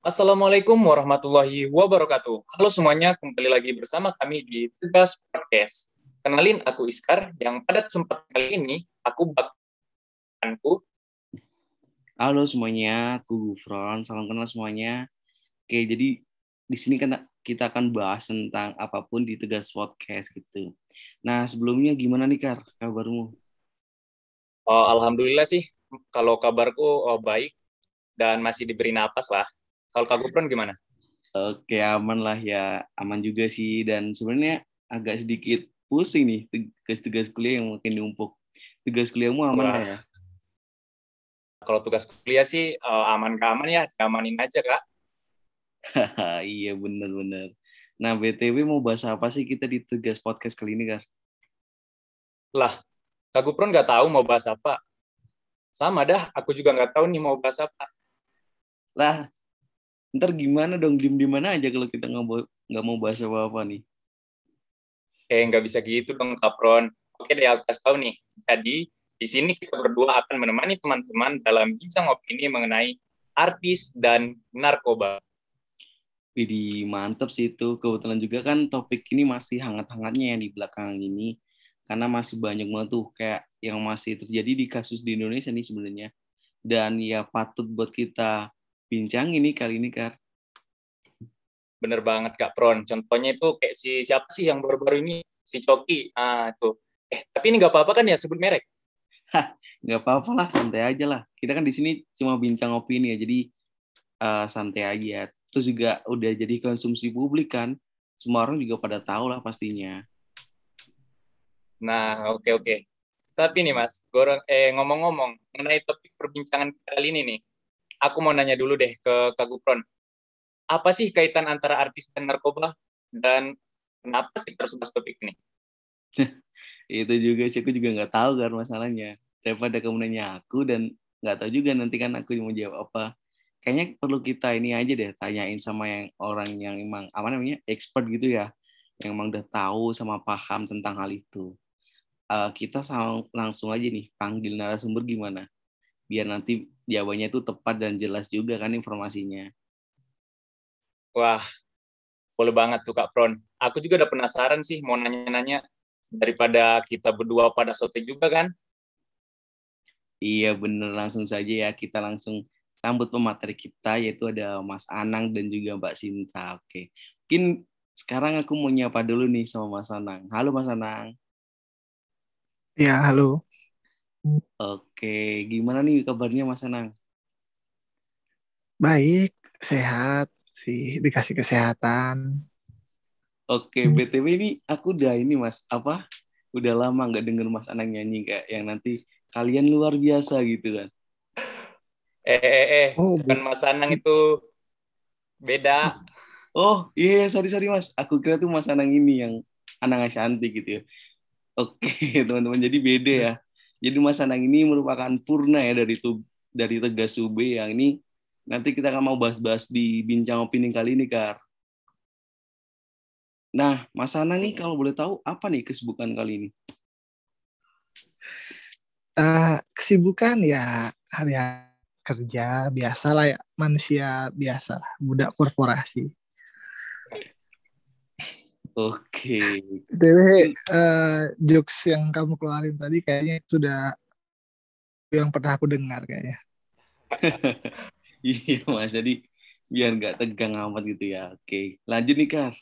Assalamualaikum warahmatullahi wabarakatuh. Halo semuanya, kembali lagi bersama kami di Tegas Podcast. Kenalin, aku Iskar, yang pada kesempatan kali ini, aku bakal Halo semuanya, aku Gufron. Salam kenal semuanya. Oke, jadi di sini kan kita akan bahas tentang apa pun di Tegas Podcast gitu. Nah, sebelumnya gimana nih, Kar, kabarmu? Oh, Alhamdulillah sih, kalau kabarku oh, baik dan masih diberi napas lah. Kalau Kak Gufron gimana? Oke, aman lah ya. Aman juga sih. Dan sebenarnya agak sedikit pusing nih tugas-tugas kuliah yang makin numpuk. Tugas kuliahmu aman Wah. ya? Kalau tugas kuliah sih uh, aman gak aman ya, amanin aja kak. iya bener-bener. Nah BTW mau bahas apa sih kita di tugas podcast kali ini Kak? Lah, Kak Gupron nggak tahu mau bahas apa. Sama dah, aku juga nggak tahu nih mau bahas apa. Lah, ntar gimana dong diem di mana aja kalau kita nggak mau nggak mau bahas apa apa nih eh nggak bisa gitu dong kapron oke deh aku kasih tahu nih jadi di sini kita berdua akan menemani teman-teman dalam bincang opini mengenai artis dan narkoba Widih, mantep sih itu. Kebetulan juga kan topik ini masih hangat-hangatnya yang di belakang ini. Karena masih banyak banget tuh kayak yang masih terjadi di kasus di Indonesia nih sebenarnya. Dan ya patut buat kita bincang ini kali ini, Kak. Bener banget, Kak Pron. Contohnya itu kayak si siapa sih yang baru-baru ini? Si Coki. Ah, tuh. Eh, tapi ini nggak apa-apa kan ya sebut merek? Hah, nggak apa-apa lah, santai aja lah. Kita kan di sini cuma bincang opini ya, jadi uh, santai aja. Terus juga udah jadi konsumsi publik kan. Semua orang juga pada tahu lah pastinya. Nah, oke okay, oke. Okay. Tapi nih Mas, gorong eh ngomong-ngomong mengenai topik perbincangan kali ini nih, aku mau nanya dulu deh ke Kak Gupron. Apa sih kaitan antara artis dan narkoba? Dan kenapa kita harus bahas topik ini? itu juga sih, aku juga nggak tahu kan masalahnya. Daripada kamu nanya aku dan nggak tahu juga nanti kan aku mau jawab apa. Kayaknya perlu kita ini aja deh, tanyain sama yang orang yang emang apa namanya expert gitu ya, yang emang udah tahu sama paham tentang hal itu. Uh, kita langsung aja nih panggil narasumber gimana? Biar nanti jawabannya itu tepat dan jelas juga kan informasinya. Wah, boleh banget tuh Kak Pron. Aku juga udah penasaran sih mau nanya-nanya daripada kita berdua pada sote juga kan. Iya bener langsung saja ya kita langsung sambut pemateri kita yaitu ada Mas Anang dan juga Mbak Sinta. Oke, mungkin sekarang aku mau nyapa dulu nih sama Mas Anang. Halo Mas Anang. Ya halo. Oke, gimana nih kabarnya Mas Anang? Baik, sehat sih, dikasih kesehatan. Oke, BTW ini aku udah ini Mas, apa? Udah lama nggak denger Mas Anang nyanyi kayak yang nanti kalian luar biasa gitu kan. Eh, eh, eh, oh, bukan Mas Anang itu beda. Oh, iya, yeah, sorry, sorry Mas. Aku kira tuh Mas Anang ini yang Anang Ashanti gitu ya. Oke, teman-teman, jadi beda ya. Jadi Mas Anang ini merupakan purna ya dari tu, dari Tegas UB yang ini nanti kita akan mau bahas-bahas di bincang opini kali ini, Kar. Nah, Mas Anang nih kalau boleh tahu apa nih kesibukan kali ini? Uh, kesibukan ya hari kerja biasa lah ya manusia biasa lah budak korporasi Oke. Okay. uh, jokes yang kamu keluarin tadi kayaknya sudah yang pernah aku dengar kayaknya. iya mas, jadi biar nggak tegang amat gitu ya. Oke, lanjut nih Kar.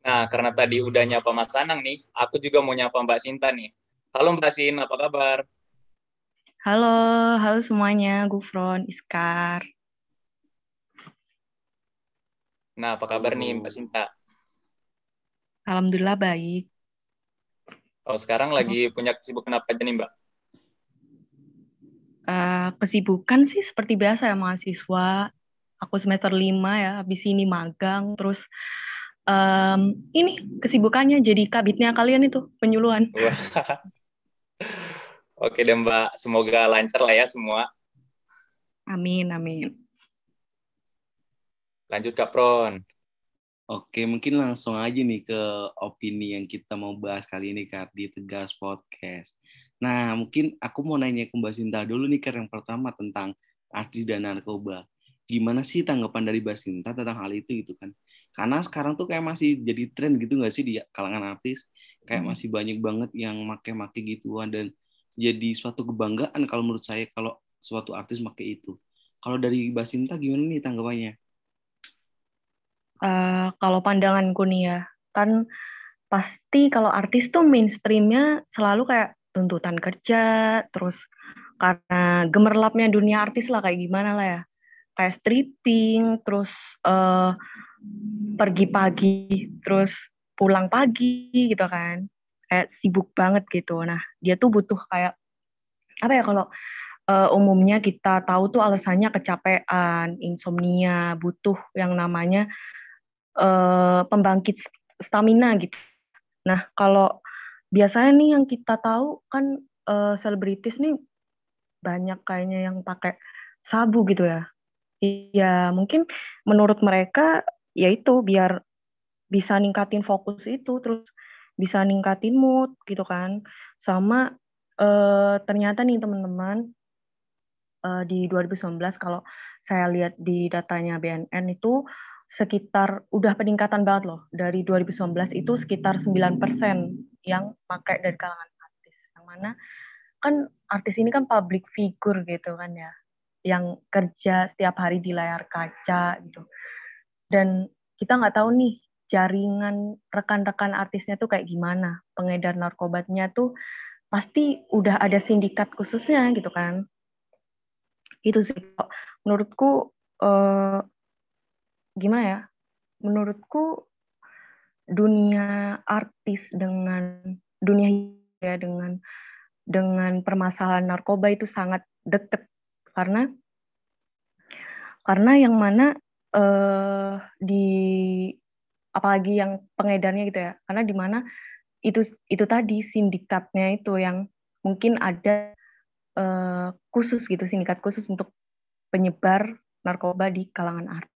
Nah, karena tadi udah nyapa Mas Anang nih, aku juga mau nyapa Mbak Sinta nih. Halo Mbak Sin, apa kabar? Halo, halo semuanya, Gufron, Iskar. Nah, apa kabar nih Mbak Sinta? Alhamdulillah baik. Oh, sekarang lagi punya kesibukan apa aja nih, Mbak? Uh, kesibukan sih seperti biasa ya mahasiswa. Aku semester 5 ya, habis ini magang. Terus um, ini kesibukannya jadi kabitnya kalian itu, penyuluhan. Oke deh Mbak, semoga lancar lah ya semua. Amin, amin. Lanjut Kak Pron. Oke, mungkin langsung aja nih ke opini yang kita mau bahas kali ini, Kak, di Tegas Podcast. Nah, mungkin aku mau nanya ke Mbak Sinta dulu nih, Kak, yang pertama tentang artis dan narkoba. gimana sih tanggapan dari Basinta tentang hal itu gitu kan karena sekarang tuh kayak masih jadi tren gitu nggak sih di kalangan artis kayak Hmm. masih banyak banget yang make-make gituan dan jadi suatu kebanggaan kalau menurut saya kalau suatu artis make itu kalau dari Basinta gimana nih tanggapannya Eh, kalau pandanganku nih ya, kan pasti kalau artis tuh mainstreamnya selalu kayak tuntutan kerja, terus karena gemerlapnya dunia artis lah kayak gimana lah ya, kayak stripping, terus eh, pergi pagi, terus pulang pagi gitu kan, kayak sibuk banget gitu. Nah dia tuh butuh kayak apa ya kalau eh, umumnya kita tahu tuh alasannya kecapean, insomnia, butuh yang namanya eh, pembangkit stamina gitu. Nah, kalau biasanya nih yang kita tahu kan eh, selebritis nih banyak kayaknya yang pakai sabu gitu ya. Iya, mungkin menurut mereka ya itu biar bisa ningkatin fokus itu, terus bisa ningkatin mood gitu kan. Sama eh, ternyata nih teman-teman di 2019 kalau saya lihat di datanya BNN itu sekitar udah peningkatan banget loh. Dari 2019 itu sekitar 9% yang pakai dari kalangan artis. Yang mana kan artis ini kan public figure gitu kan ya. Yang kerja setiap hari di layar kaca gitu. Dan kita nggak tahu nih jaringan rekan-rekan artisnya tuh kayak gimana. Pengedar narkobanya tuh pasti udah ada sindikat khususnya gitu kan. Itu sih menurutku eh, gimana ya? Menurutku dunia artis dengan dunia ya dengan dengan permasalahan narkoba itu sangat deket karena karena yang mana eh, di apalagi yang pengedarnya gitu ya karena di mana itu itu tadi sindikatnya itu yang mungkin ada eh, khusus gitu sindikat khusus untuk penyebar narkoba di kalangan artis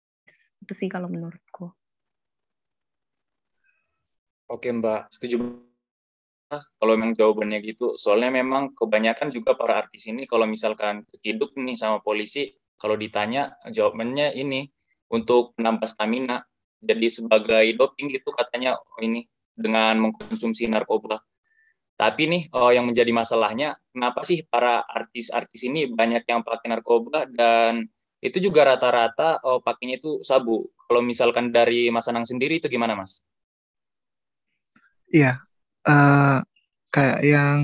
itu sih kalau menurutku Oke Mbak, setuju. Kalau memang jawabannya gitu, soalnya memang kebanyakan juga para artis ini kalau misalkan keciduk nih sama polisi, kalau ditanya jawabannya ini untuk menambah stamina. Jadi sebagai doping gitu katanya oh ini dengan mengkonsumsi narkoba. Tapi nih oh, yang menjadi masalahnya, kenapa sih para artis-artis ini banyak yang pakai narkoba dan itu juga rata-rata oh, pakainya itu sabu. Kalau misalkan dari Mas Anang sendiri itu gimana Mas? Iya, eh, kayak yang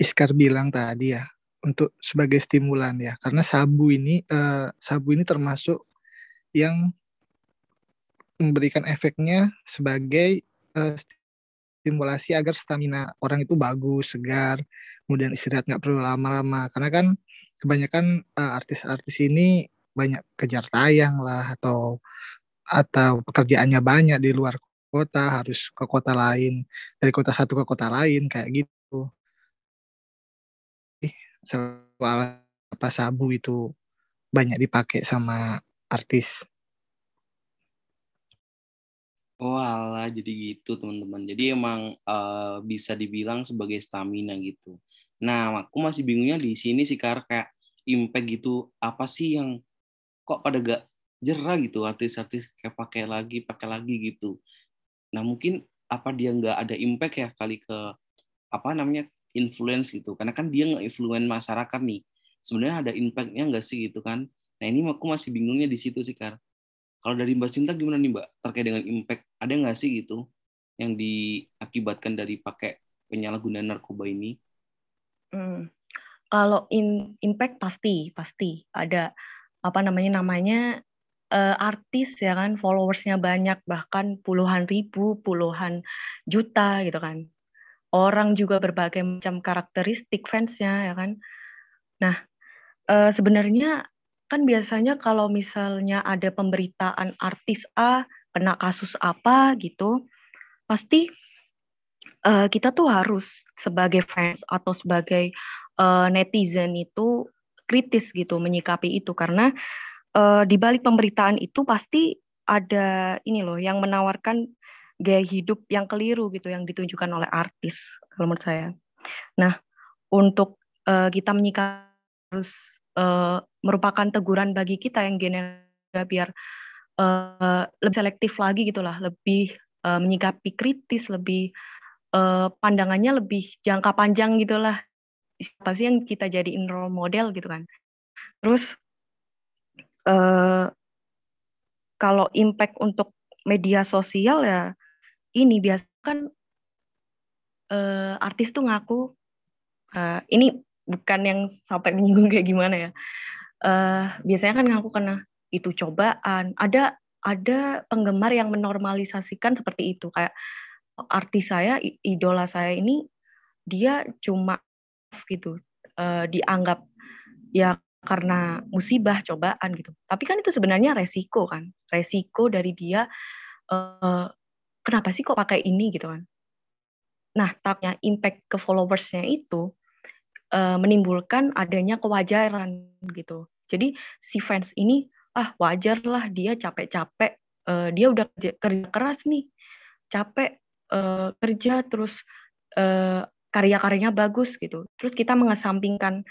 Iskar bilang tadi ya, untuk sebagai stimulan ya, karena sabu ini eh, sabu ini termasuk yang memberikan efeknya sebagai eh, stimulasi agar stamina orang itu bagus, segar, kemudian istirahat nggak perlu lama-lama, karena kan kebanyakan eh, artis-artis ini banyak kejar tayang lah atau atau pekerjaannya banyak di luar kota harus ke kota lain dari kota satu ke kota lain kayak gitu soal apa sabu itu banyak dipakai sama artis Oh jadi gitu teman-teman. Jadi emang eh, bisa dibilang sebagai stamina gitu. Nah, aku masih bingungnya di sini sih karena kayak impact gitu apa sih yang kok pada gak jerah gitu artis-artis kayak pakai lagi pakai lagi gitu. Nah mungkin apa dia nggak ada impact ya kali ke apa namanya influence gitu. Karena kan dia nggak influence masyarakat nih. Sebenarnya ada impactnya nggak sih gitu kan? Nah ini aku masih bingungnya di situ sih Kar. Kalau dari Mbak Sinta gimana nih Mbak terkait dengan impact? Ada nggak sih gitu yang diakibatkan dari pakai penyalahgunaan narkoba ini? Hmm. Kalau in, impact pasti pasti ada apa namanya namanya eh, artis ya kan followersnya banyak bahkan puluhan ribu puluhan juta gitu kan orang juga berbagai macam karakteristik fansnya ya kan nah eh, sebenarnya kan biasanya kalau misalnya ada pemberitaan artis A kena kasus apa gitu pasti eh, kita tuh harus sebagai fans atau sebagai eh, netizen itu kritis gitu menyikapi itu karena eh, di balik pemberitaan itu pasti ada ini loh yang menawarkan gaya hidup yang keliru gitu yang ditunjukkan oleh artis kalau menurut saya. Nah, untuk eh, kita menyikapi harus uh, merupakan teguran bagi kita yang generasi biar uh, lebih selektif lagi gitulah, lebih uh, menyikapi kritis, lebih uh, pandangannya lebih jangka panjang gitulah. Siapa sih yang kita jadiin role model gitu kan? Terus uh, kalau impact untuk media sosial ya ini biasa kan uh, artis tuh ngaku uh, ini bukan yang sampai menyinggung kayak gimana ya. Uh, biasanya kan ngaku kena itu cobaan. Ada ada penggemar yang menormalisasikan seperti itu kayak artis saya idola saya ini dia cuma gitu uh, dianggap ya karena musibah cobaan gitu. Tapi kan itu sebenarnya resiko kan resiko dari dia uh, kenapa sih kok pakai ini gitu kan? Nah tapnya impact ke followersnya itu uh, menimbulkan adanya kewajaran gitu. Jadi si fans ini ah wajar lah dia capek-capek uh, dia udah kerja keras nih capek uh, kerja terus uh, karya-karyanya bagus gitu. Terus kita mengesampingkan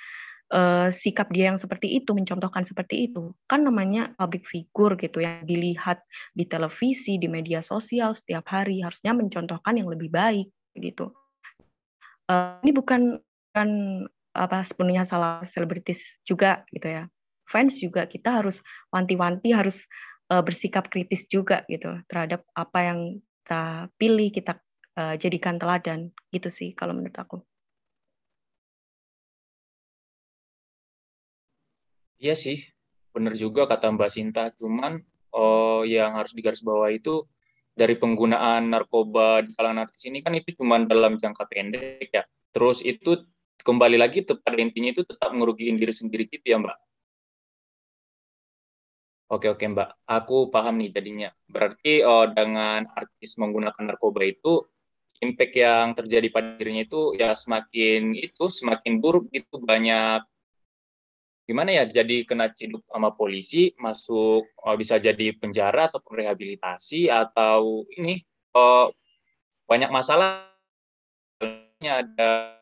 uh, sikap dia yang seperti itu mencontohkan seperti itu. Kan namanya public figure gitu ya dilihat di televisi di media sosial setiap hari harusnya mencontohkan yang lebih baik gitu. Uh, ini bukan kan apa sepenuhnya salah selebritis juga gitu ya. Fans juga kita harus wanti-wanti harus bersikap kritis juga gitu terhadap apa yang kita pilih kita uh, jadikan teladan gitu sih kalau menurut aku. Iya sih, benar juga kata Mbak Sinta. Cuman oh, yang harus digarisbawahi itu dari penggunaan narkoba di kalangan artis ini kan itu cuma dalam jangka pendek ya. Terus itu kembali lagi pada intinya itu tetap ngerugiin diri sendiri gitu ya Mbak. Oke oke Mbak, aku paham nih jadinya. Berarti oh, dengan artis menggunakan narkoba itu impact yang terjadi pada dirinya itu ya semakin itu semakin buruk itu banyak gimana ya jadi kena ciduk sama polisi masuk oh, bisa jadi penjara atau rehabilitasi atau ini oh, banyak masalah ada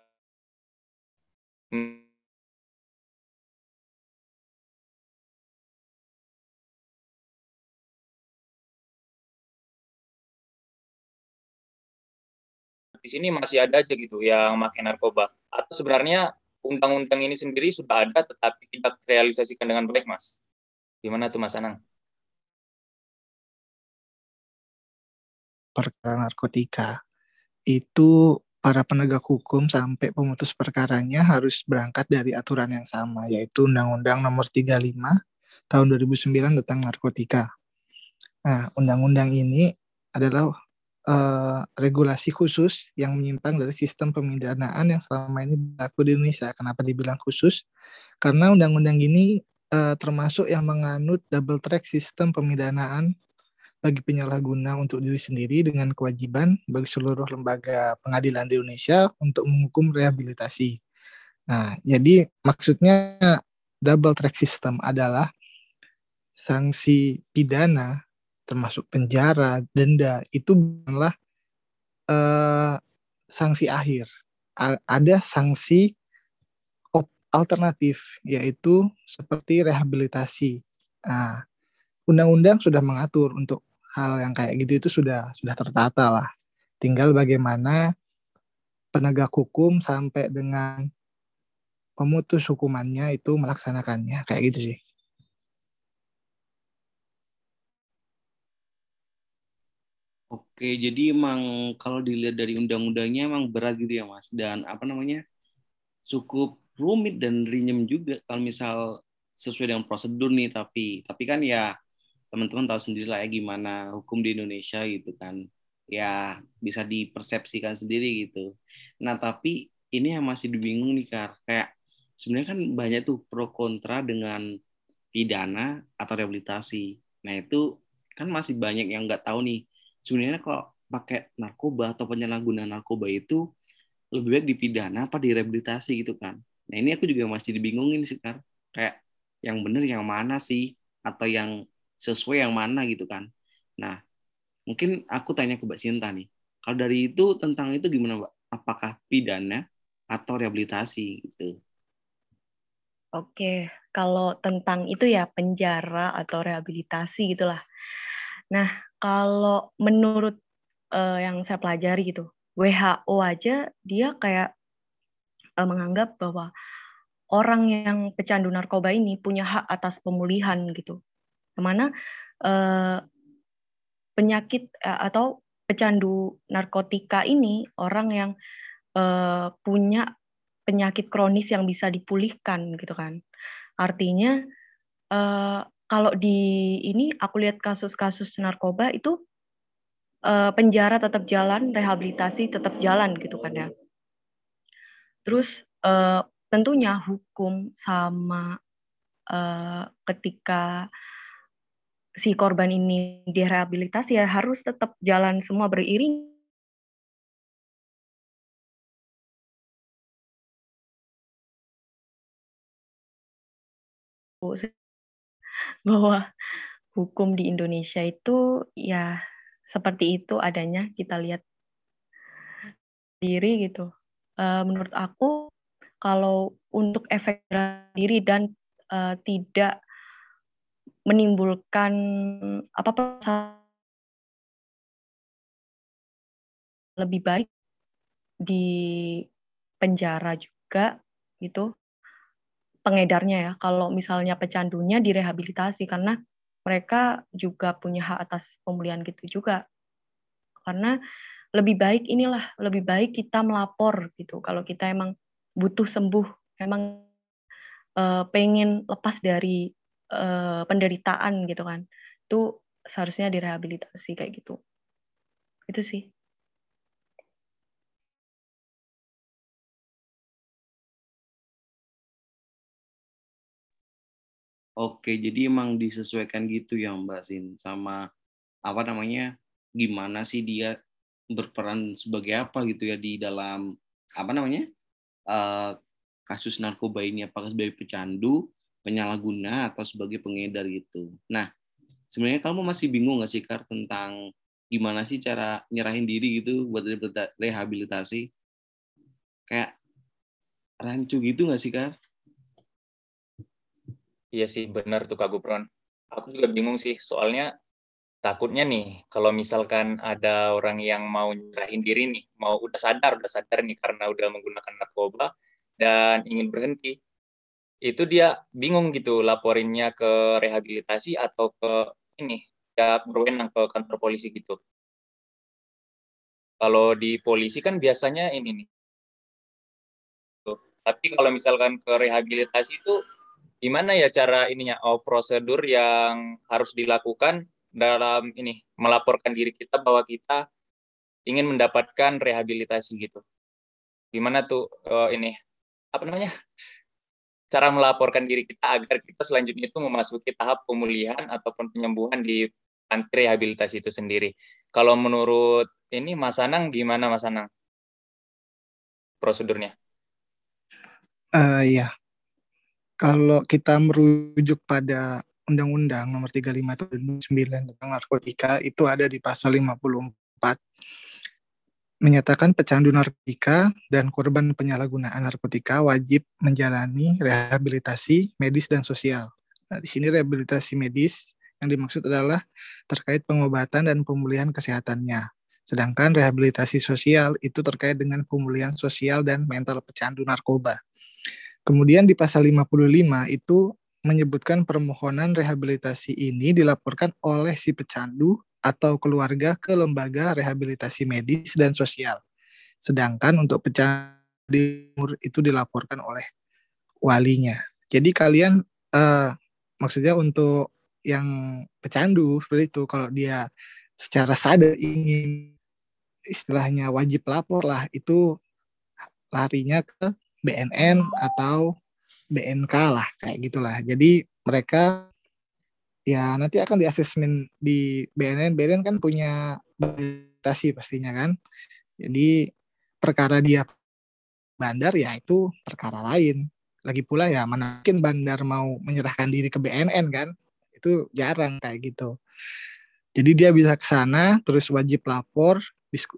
di sini masih ada aja gitu yang makin narkoba. Atau sebenarnya undang-undang ini sendiri sudah ada tetapi tidak terrealisasikan dengan baik, Mas. Gimana tuh Mas Anang? Perkara narkotika itu para penegak hukum sampai pemutus perkaranya harus berangkat dari aturan yang sama, yaitu Undang-Undang Nomor 35 tahun 2009 tentang narkotika. Nah, undang-undang ini adalah uh, regulasi khusus yang menyimpang dari sistem pemidanaan yang selama ini berlaku di Indonesia. Kenapa dibilang khusus? Karena undang-undang ini uh, termasuk yang menganut double track sistem pemidanaan bagi penyalahguna untuk diri sendiri dengan kewajiban bagi seluruh lembaga pengadilan di Indonesia untuk menghukum rehabilitasi. Nah, jadi maksudnya double track system adalah sanksi pidana termasuk penjara, denda itu bukanlah uh, sanksi akhir. A ada sanksi alternatif yaitu seperti rehabilitasi. Nah, undang-undang sudah mengatur untuk hal yang kayak gitu itu sudah sudah tertata lah. Tinggal bagaimana penegak hukum sampai dengan pemutus hukumannya itu melaksanakannya kayak gitu sih. Oke, jadi emang kalau dilihat dari undang-undangnya emang berat gitu ya Mas dan apa namanya cukup rumit dan rinyem juga kalau misal sesuai dengan prosedur nih tapi tapi kan ya teman-teman tahu sendiri lah ya gimana hukum di Indonesia gitu kan ya bisa dipersepsikan sendiri gitu. Nah tapi ini yang masih dibingung nih Kar kayak sebenarnya kan banyak tuh pro kontra dengan pidana atau rehabilitasi. Nah itu kan masih banyak yang nggak tahu nih sebenarnya kalau pakai narkoba atau penyalahgunaan narkoba itu lebih baik dipidana apa direhabilitasi gitu kan. Nah ini aku juga masih dibingungin sih kan. Kayak yang benar yang mana sih atau yang sesuai yang mana gitu kan. Nah mungkin aku tanya ke Mbak Sinta nih. Kalau dari itu tentang itu gimana Mbak? Apakah pidana atau rehabilitasi gitu? Oke, kalau tentang itu ya penjara atau rehabilitasi gitulah. Nah, kalau menurut uh, yang saya pelajari gitu, WHO aja dia kayak uh, menganggap bahwa orang yang pecandu narkoba ini punya hak atas pemulihan gitu. Ke mana uh, penyakit uh, atau pecandu narkotika ini orang yang uh, punya penyakit kronis yang bisa dipulihkan gitu kan. Artinya uh, kalau di ini aku lihat kasus-kasus narkoba itu uh, penjara tetap jalan, rehabilitasi tetap jalan gitu kan ya. Terus uh, tentunya hukum sama uh, ketika si korban ini direhabilitasi ya harus tetap jalan semua beriring bahwa hukum di Indonesia itu ya seperti itu adanya kita lihat diri gitu. Uh, menurut aku kalau untuk efek diri dan uh, tidak menimbulkan apa lebih baik di penjara juga gitu pengedarnya ya. Kalau misalnya pecandunya direhabilitasi karena mereka juga punya hak atas pemulihan gitu juga. Karena lebih baik inilah lebih baik kita melapor gitu. Kalau kita emang butuh sembuh, emang uh, pengen lepas dari uh, penderitaan gitu kan. Itu seharusnya direhabilitasi kayak gitu. Itu sih. Oke, jadi emang disesuaikan gitu ya Mbak Sin sama apa namanya gimana sih dia berperan sebagai apa gitu ya di dalam apa namanya uh, kasus narkoba ini apakah sebagai pecandu, penyalahguna atau sebagai pengedar gitu. Nah, sebenarnya kamu masih bingung nggak sih Kar tentang gimana sih cara nyerahin diri gitu buat rehabilitasi? Kayak rancu gitu nggak sih Kar? Iya sih, benar tuh Kak Gupron. Aku juga bingung sih, soalnya takutnya nih, kalau misalkan ada orang yang mau nyerahin diri nih, mau udah sadar, udah sadar nih karena udah menggunakan narkoba dan ingin berhenti, itu dia bingung gitu laporinnya ke rehabilitasi atau ke ini, ya berwenang ke kantor polisi gitu. Kalau di polisi kan biasanya ini nih. Tapi kalau misalkan ke rehabilitasi itu gimana ya cara ininya oh prosedur yang harus dilakukan dalam ini melaporkan diri kita bahwa kita ingin mendapatkan rehabilitasi gitu gimana tuh uh, ini apa namanya cara melaporkan diri kita agar kita selanjutnya itu memasuki tahap pemulihan ataupun penyembuhan di anti rehabilitasi itu sendiri. Kalau menurut ini Mas Anang gimana Mas Anang prosedurnya? Uh, ya, kalau kita merujuk pada Undang-Undang Nomor 35 Tahun 2009 tentang narkotika itu ada di pasal 54 menyatakan pecandu narkotika dan korban penyalahgunaan narkotika wajib menjalani rehabilitasi medis dan sosial. Nah, di sini rehabilitasi medis yang dimaksud adalah terkait pengobatan dan pemulihan kesehatannya. Sedangkan rehabilitasi sosial itu terkait dengan pemulihan sosial dan mental pecandu narkoba. Kemudian di pasal 55 itu menyebutkan permohonan rehabilitasi ini dilaporkan oleh si pecandu atau keluarga ke lembaga rehabilitasi medis dan sosial. Sedangkan untuk pecandu itu dilaporkan oleh walinya. Jadi kalian uh, maksudnya untuk yang pecandu seperti itu kalau dia secara sadar ingin istilahnya wajib lapor lah itu larinya ke BNN atau BNK lah kayak gitulah. Jadi mereka ya nanti akan diasesmen di BNN. BNN kan punya batasi pastinya kan. Jadi perkara dia bandar ya itu perkara lain. Lagi pula ya mana mungkin bandar mau menyerahkan diri ke BNN kan. Itu jarang kayak gitu. Jadi dia bisa ke sana terus wajib lapor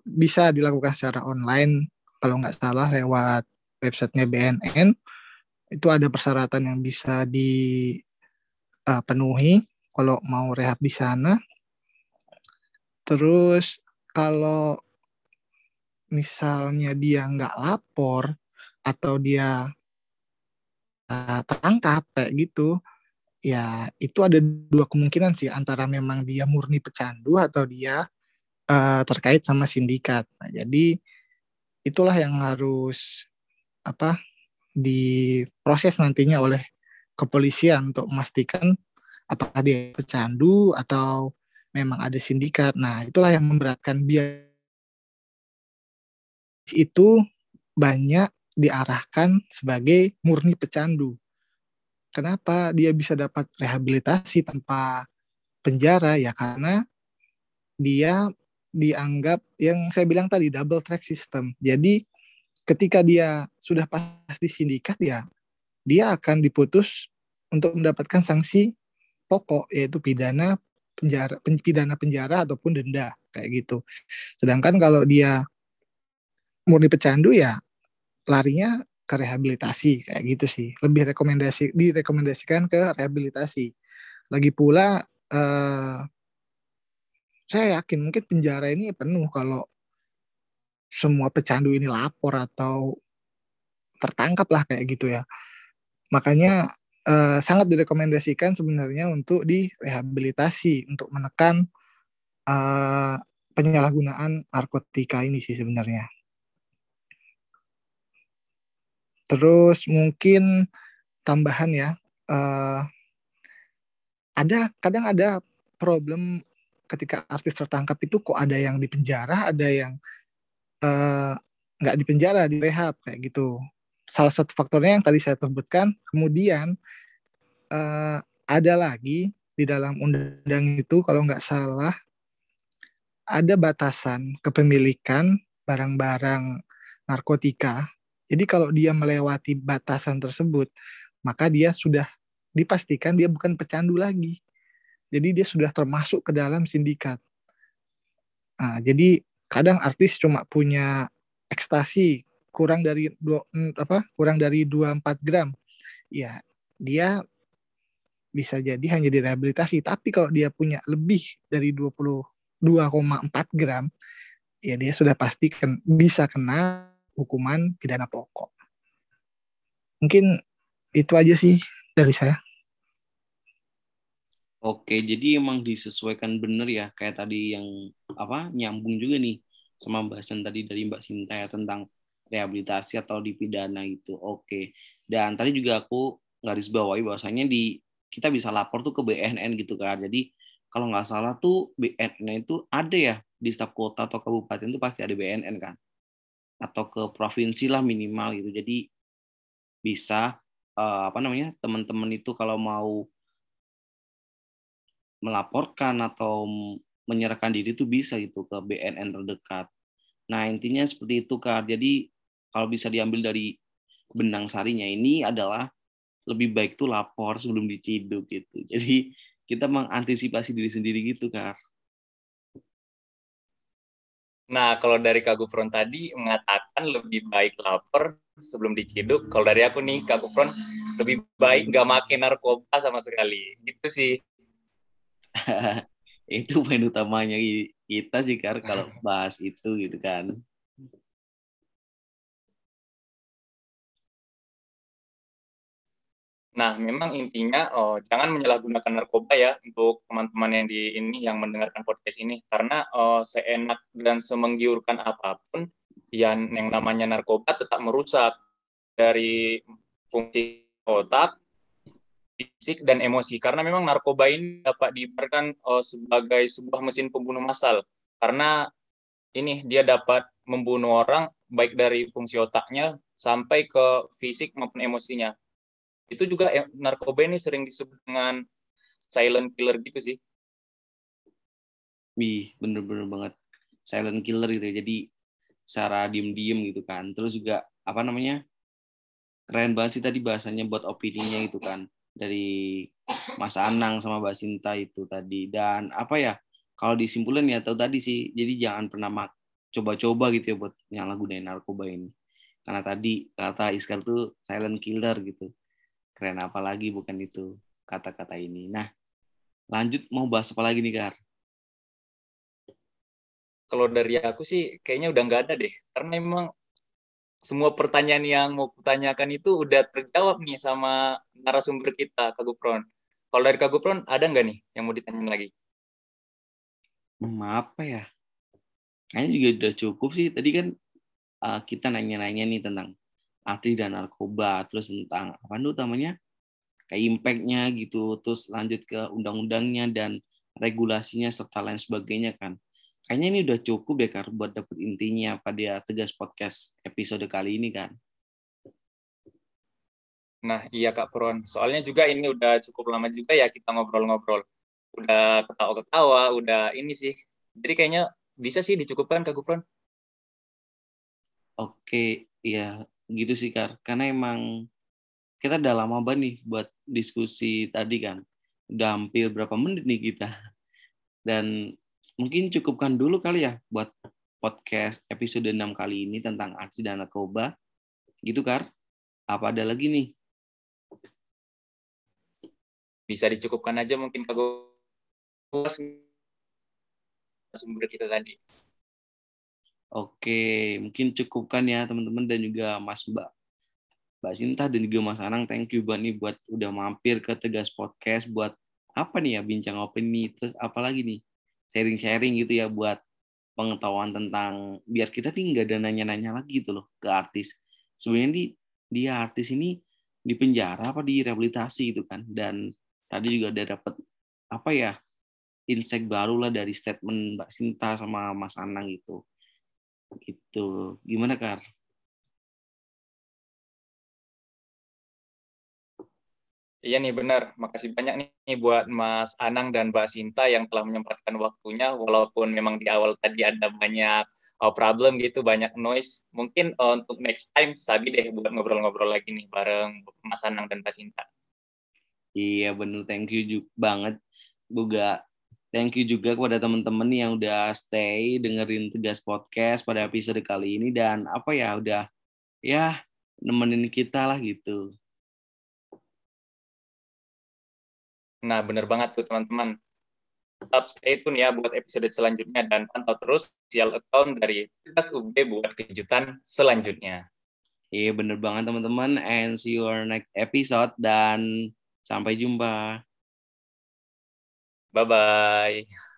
bisa dilakukan secara online kalau nggak salah lewat websitenya BNN itu ada persyaratan yang bisa dipenuhi uh, kalau mau rehab di sana. Terus kalau misalnya dia nggak lapor atau dia uh, tertangkap kayak gitu, ya itu ada dua kemungkinan sih antara memang dia murni pecandu atau dia uh, terkait sama sindikat. Nah, jadi itulah yang harus apa diproses nantinya oleh kepolisian untuk memastikan apakah dia pecandu atau memang ada sindikat. Nah, itulah yang memberatkan biaya itu banyak diarahkan sebagai murni pecandu. Kenapa dia bisa dapat rehabilitasi tanpa penjara? Ya karena dia dianggap yang saya bilang tadi double track system. Jadi ketika dia sudah pasti sindikat ya dia akan diputus untuk mendapatkan sanksi pokok yaitu pidana penjara pidana penjara ataupun denda kayak gitu. Sedangkan kalau dia murni pecandu ya larinya ke rehabilitasi kayak gitu sih lebih rekomendasi direkomendasikan ke rehabilitasi lagi pula uh, saya yakin mungkin penjara ini penuh kalau semua pecandu ini lapor atau tertangkap lah kayak gitu ya makanya uh, sangat direkomendasikan sebenarnya untuk direhabilitasi untuk menekan uh, penyalahgunaan narkotika ini sih sebenarnya. Terus mungkin tambahan ya, uh, ada kadang ada problem ketika artis tertangkap itu kok ada yang di penjara, ada yang uh, nggak di penjara, di rehab kayak gitu. Salah satu faktornya yang tadi saya sebutkan. Kemudian uh, ada lagi di dalam undang itu kalau nggak salah ada batasan kepemilikan barang-barang narkotika jadi kalau dia melewati batasan tersebut, maka dia sudah dipastikan dia bukan pecandu lagi. Jadi dia sudah termasuk ke dalam sindikat. Nah, jadi kadang artis cuma punya ekstasi kurang dari dua, mm, apa kurang dari 24 gram. Ya, dia bisa jadi hanya direhabilitasi, tapi kalau dia punya lebih dari 22,4 gram, ya dia sudah pasti kan bisa kena hukuman pidana pokok. Mungkin itu aja sih dari saya. Oke, jadi emang disesuaikan bener ya, kayak tadi yang apa nyambung juga nih sama bahasan tadi dari Mbak Sinta ya tentang rehabilitasi atau dipidana itu. Oke, dan tadi juga aku garis bawahi bahwasanya di kita bisa lapor tuh ke BNN gitu kan. Jadi kalau nggak salah tuh BNN itu ada ya di setiap kota atau kabupaten itu pasti ada BNN kan atau ke provinsi lah minimal gitu. Jadi bisa uh, apa namanya teman-teman itu kalau mau melaporkan atau menyerahkan diri itu bisa gitu ke BNN terdekat. Nah intinya seperti itu kak. Jadi kalau bisa diambil dari benang sarinya ini adalah lebih baik tuh lapor sebelum diciduk gitu. Jadi kita mengantisipasi diri sendiri gitu kak. Nah, kalau dari Kak Gufron tadi mengatakan lebih baik lapor sebelum diciduk. Kalau dari aku nih, Kak Gufron, lebih baik nggak makin narkoba sama sekali. Gitu sih. itu poin utamanya kita sih, Kar, kalau bahas itu gitu kan. Nah, memang intinya oh, jangan menyalahgunakan narkoba ya untuk teman-teman yang di ini yang mendengarkan podcast ini karena oh, seenak dan semenggiurkan apa pun yang yang namanya narkoba tetap merusak dari fungsi otak, fisik dan emosi karena memang narkoba ini dapat diibaratkan oh, sebagai sebuah mesin pembunuh massal karena ini dia dapat membunuh orang baik dari fungsi otaknya sampai ke fisik maupun emosinya itu juga narkoba ini sering disebut dengan silent killer gitu sih. Wih, bener-bener banget silent killer gitu ya. Jadi secara diem-diem gitu kan. Terus juga apa namanya? Keren banget sih tadi bahasanya buat opininya itu kan dari Mas Anang sama Mbak Sinta itu tadi. Dan apa ya? Kalau disimpulin ya tahu tadi sih. Jadi jangan pernah coba-coba gitu ya buat nyalahgunain narkoba ini. Karena tadi kata Iskar tuh silent killer gitu keren apa lagi bukan itu kata-kata ini. Nah, lanjut mau bahas apa lagi nih, Kar? Kalau dari aku sih kayaknya udah nggak ada deh. Karena memang semua pertanyaan yang mau kutanyakan itu udah terjawab nih sama narasumber kita, Kak Gupron. Kalau dari Kak Gupron, ada nggak nih yang mau ditanyain lagi? Hmm, apa ya? Kayaknya juga udah cukup sih. Tadi kan uh, kita nanya-nanya nih tentang artis dan narkoba, terus tentang apa tuh namanya? Kayak impact-nya gitu, terus lanjut ke undang-undangnya dan regulasinya serta lain sebagainya kan kayaknya ini udah cukup deh Kar buat dapet intinya pada Tegas Podcast episode kali ini kan. Nah iya Kak Pron, soalnya juga ini udah cukup lama juga ya kita ngobrol-ngobrol. Udah ketawa-ketawa, udah ini sih. Jadi kayaknya bisa sih dicukupkan Kak Gupron. Oke, iya gitu sih Kar. Karena emang kita udah lama banget nih buat diskusi tadi kan. Udah hampir berapa menit nih kita. Dan mungkin cukupkan dulu kali ya buat podcast episode 6 kali ini tentang aksi dan narkoba. Gitu, Kar? Apa ada lagi nih? Bisa dicukupkan aja mungkin Kak sumber kita tadi. Oke, mungkin cukupkan ya teman-teman dan juga Mas Mbak. Mbak Sinta dan juga Mas Anang, thank you banget nih buat udah mampir ke Tegas Podcast buat apa nih ya bincang opini terus apa lagi nih sharing-sharing gitu ya buat pengetahuan tentang biar kita nih nggak ada nanya-nanya lagi gitu loh ke artis. Sebenarnya di dia artis ini di penjara apa di rehabilitasi gitu kan dan tadi juga ada dapat apa ya insight baru lah dari statement Mbak Sinta sama Mas Anang gitu gitu gimana Kar? Iya nih benar. Makasih banyak nih buat Mas Anang dan Mbak Sinta yang telah menyempatkan waktunya walaupun memang di awal tadi ada banyak uh, problem gitu, banyak noise. Mungkin uh, untuk next time sabi deh buat ngobrol-ngobrol lagi nih bareng Mas Anang dan Mbak Sinta. Iya benar, thank you juga banget juga thank you juga kepada teman-teman yang udah stay dengerin Tegas Podcast pada episode kali ini dan apa ya udah ya nemenin kita lah gitu. Nah, benar banget tuh teman-teman. Tetap stay tune ya buat episode selanjutnya dan pantau terus sial account dari Tugas UB buat kejutan selanjutnya. Iya, bener banget teman-teman. And see you on next episode dan sampai jumpa. Bye-bye.